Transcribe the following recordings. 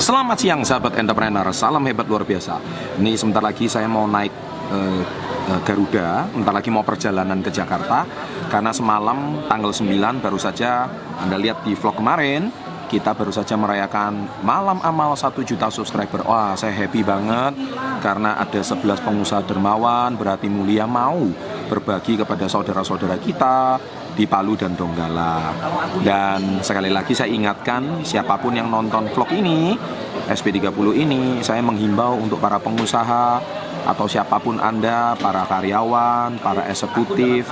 Selamat siang sahabat entrepreneur, salam hebat luar biasa. Ini sebentar lagi saya mau naik eh, eh, Garuda, sebentar lagi mau perjalanan ke Jakarta karena semalam tanggal 9 baru saja Anda lihat di vlog kemarin kita baru saja merayakan malam amal 1 juta subscriber. Wah, saya happy banget karena ada 11 pengusaha dermawan berarti mulia mau berbagi kepada saudara-saudara kita di Palu dan Donggala. Dan sekali lagi saya ingatkan siapa pun yang nonton vlog ini, SP30 ini, saya menghimbau untuk para pengusaha atau siapa pun Anda, para karyawan, para eksekutif,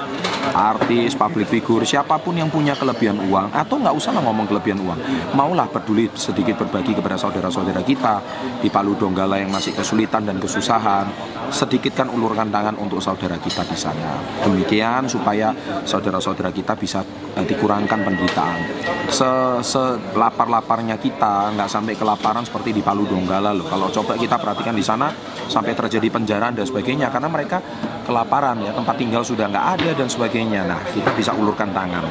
artis, public figure, siapa pun yang punya kelebihan uang atau nggak usah ngomong kelebihan uang, maulah peduli sedikit berbagi kepada saudara-saudara kita di Palu Donggala yang masih kesulitan dan kesusahan, sedikitkan ulurkan tangan untuk saudara kita di sana. Demikian supaya saudara-saudara kita bisa eh, dikurangkan penderitaan. Selapar-laparnya kita nggak sampai kelaparan seperti di Palu Donggala loh. Kalau coba kita perhatikan di sana sampai terjadi penjara dan sebagainya karena mereka kelaparan ya tempat tinggal sudah nggak ada dan sebagainya. Nah kita bisa ulurkan tangan.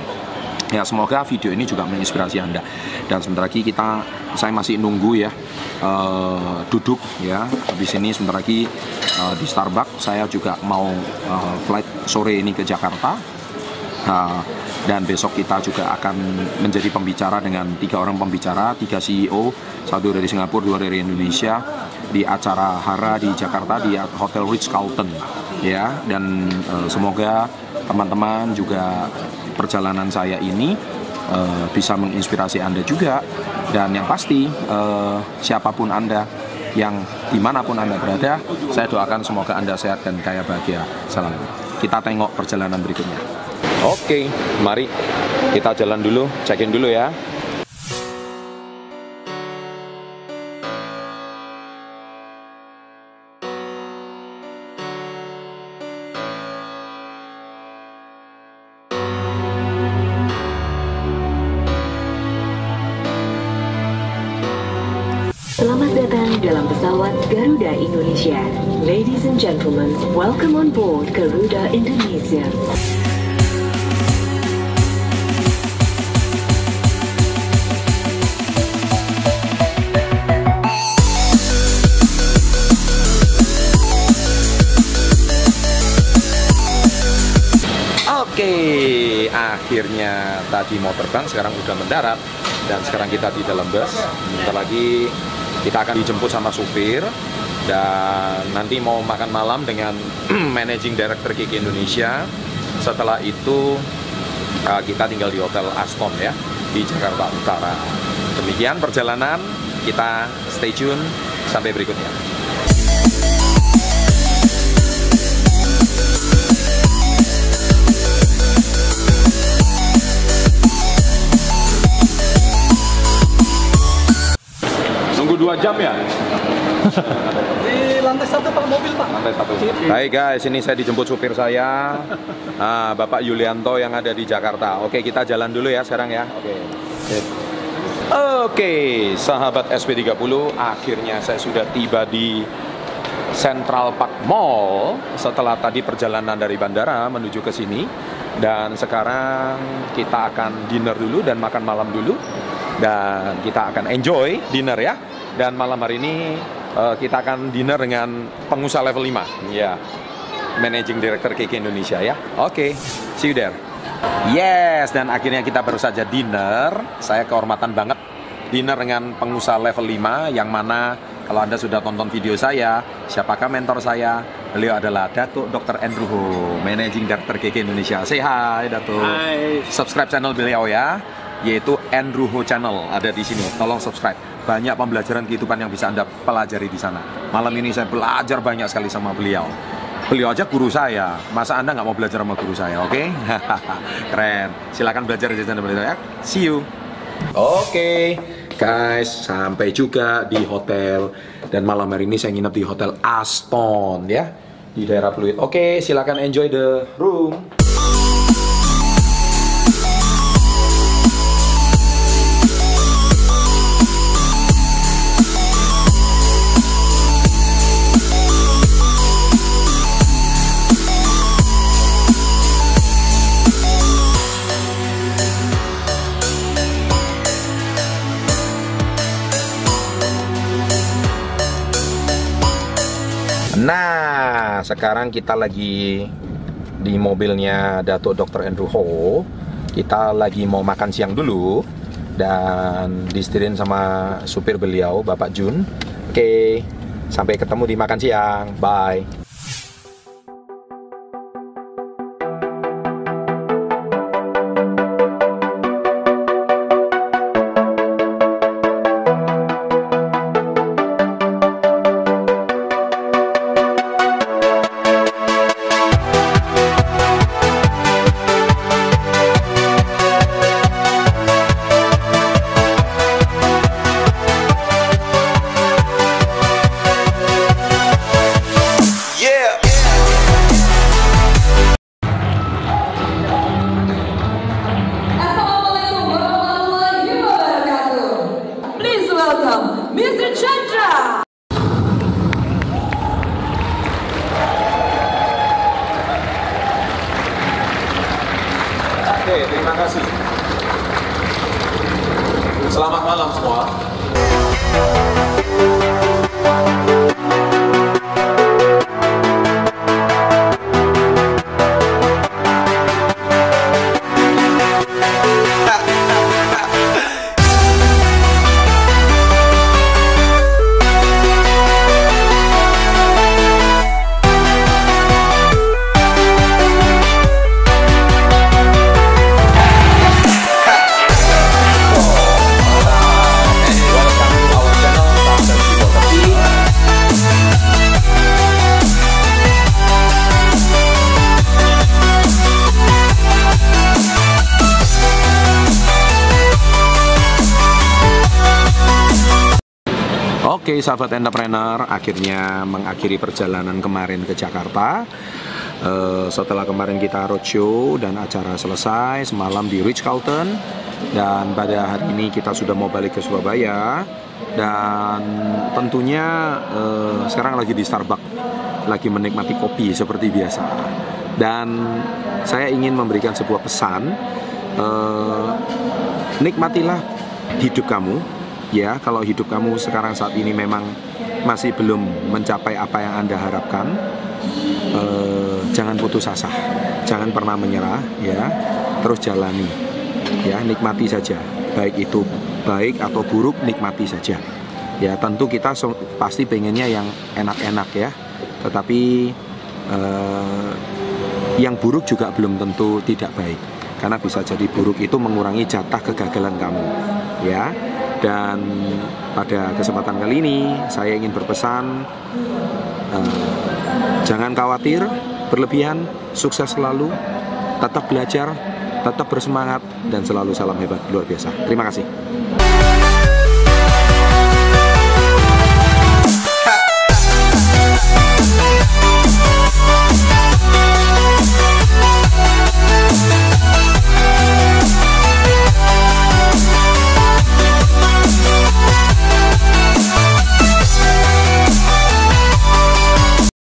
Ya semoga video ini juga menginspirasi anda. Dan sebentar lagi kita saya masih nunggu ya uh, duduk ya habis ini sebentar lagi uh, di Starbucks. Saya juga mau uh, flight sore ini ke Jakarta. Uh, dan besok kita juga akan menjadi pembicara dengan tiga orang pembicara, tiga CEO, satu dari Singapura, dua dari Indonesia di acara Hara di Jakarta di Hotel Ritz Carlton ya. Dan uh, semoga teman-teman juga perjalanan saya ini uh, bisa menginspirasi anda juga. Dan yang pasti uh, siapa pun anda yang di mana pun anda berada saya doakan semoga anda sehat dan kaya bahagia salam kita tengok perjalanan berikutnya. Oke mari kita jalan dulu check-in dulu ya pesawat Garuda Indonesia. Ladies and gentlemen, welcome on board Garuda Indonesia. Oke, akhirnya tadi mau terbang, sekarang udah mendarat dan sekarang kita di dalam bus. Bentar lagi kita akan dijemput sama supir dan nanti mau makan malam dengan managing director Kiki Indonesia. Setelah itu uh, kita tinggal di hotel Aston ya di Jakarta Utara. Demikian perjalanan kita stay tune sampai berikutnya. Dua jam ya? Di lantai satu pak mobil pak. Lantai satu. Hai guys, ini saya dijemput supir saya, ah, Bapak Yulianto yang ada di Jakarta. Oke, kita jalan dulu ya sekarang ya. Oke. Oke, sahabat SP30, akhirnya saya sudah tiba di Central Park Mall setelah tadi perjalanan dari bandara menuju ke sini. Dan sekarang kita akan dinner dulu dan makan malam dulu. Dan kita akan enjoy dinner ya. Dan malam hari ini eh, kita akan dinner dengan pengusaha level 5. Ya. Managing Director KK Indonesia ya. Oke, see you there. Yes, dan akhirnya kita baru saja dinner. Saya kehormatan banget dinner dengan pengusaha level 5 yang mana kalau Anda sudah tonton video saya, siapakah mentor saya? Beliau adalah Datuk Dr. Andrew Ho, Managing Director KK Indonesia. Say hi, Datuk. Hai. Subscribe channel beliau ya, yaitu Andrew Ho Channel ada di sini. Tolong subscribe. Banyak pembelajaran kehidupan yang bisa Anda pelajari di sana. Malam ini saya belajar banyak sekali sama beliau. Beliau aja guru saya. Masa Anda nggak mau belajar sama guru saya, oke? Keren. Silakan belajar di channel beliau ya. See you. Oke, guys, sampai juga di hotel dan malam hari ini saya nginep di hotel Aston ya di daerah Pluit. Oke, silakan enjoy the room. Nah, sekarang kita lagi di mobilnya Datuk Dr. Andrew Ho. Kita lagi mau makan siang dulu dan disetirin sama supir beliau, Bapak Jun. Oke, sampai ketemu di makan siang. Bye. Terima kasih. Selamat malam semua. Oke, sahabat entrepreneur, akhirnya mengakhiri perjalanan kemarin ke Jakarta. Eh, setelah kemarin kita roadshow dan acara selesai semalam di Ritz Carlton. Dan pada hari ini kita sudah mau balik ke Surabaya. Dan tentunya eh, sekarang lagi di Starbucks lagi menikmati kopi seperti biasa. Dan saya ingin memberikan sebuah pesan eh, nikmatilah hidup kamu ya kalau hidup kamu sekarang saat ini memang masih belum mencapai apa yang anda harapkan eh, jangan putus asa. Jangan pernah menyerah ya. Terus jalani ya. Nikmati saja. Baik itu baik atau buruk nikmati saja. Ya tentu kita pasti pengennya yang enak-enak ya. Tetapi eh, yang buruk juga belum tentu tidak baik. Karena bisa jadi buruk itu mengurangi jatah kegagalan kamu ya dan pada kesempatan kali ini saya ingin berpesan eh, jangan khawatir berlebihan sukses selalu tetap belajar tetap bersemangat dan selalu salam hebat luar biasa. Terima kasih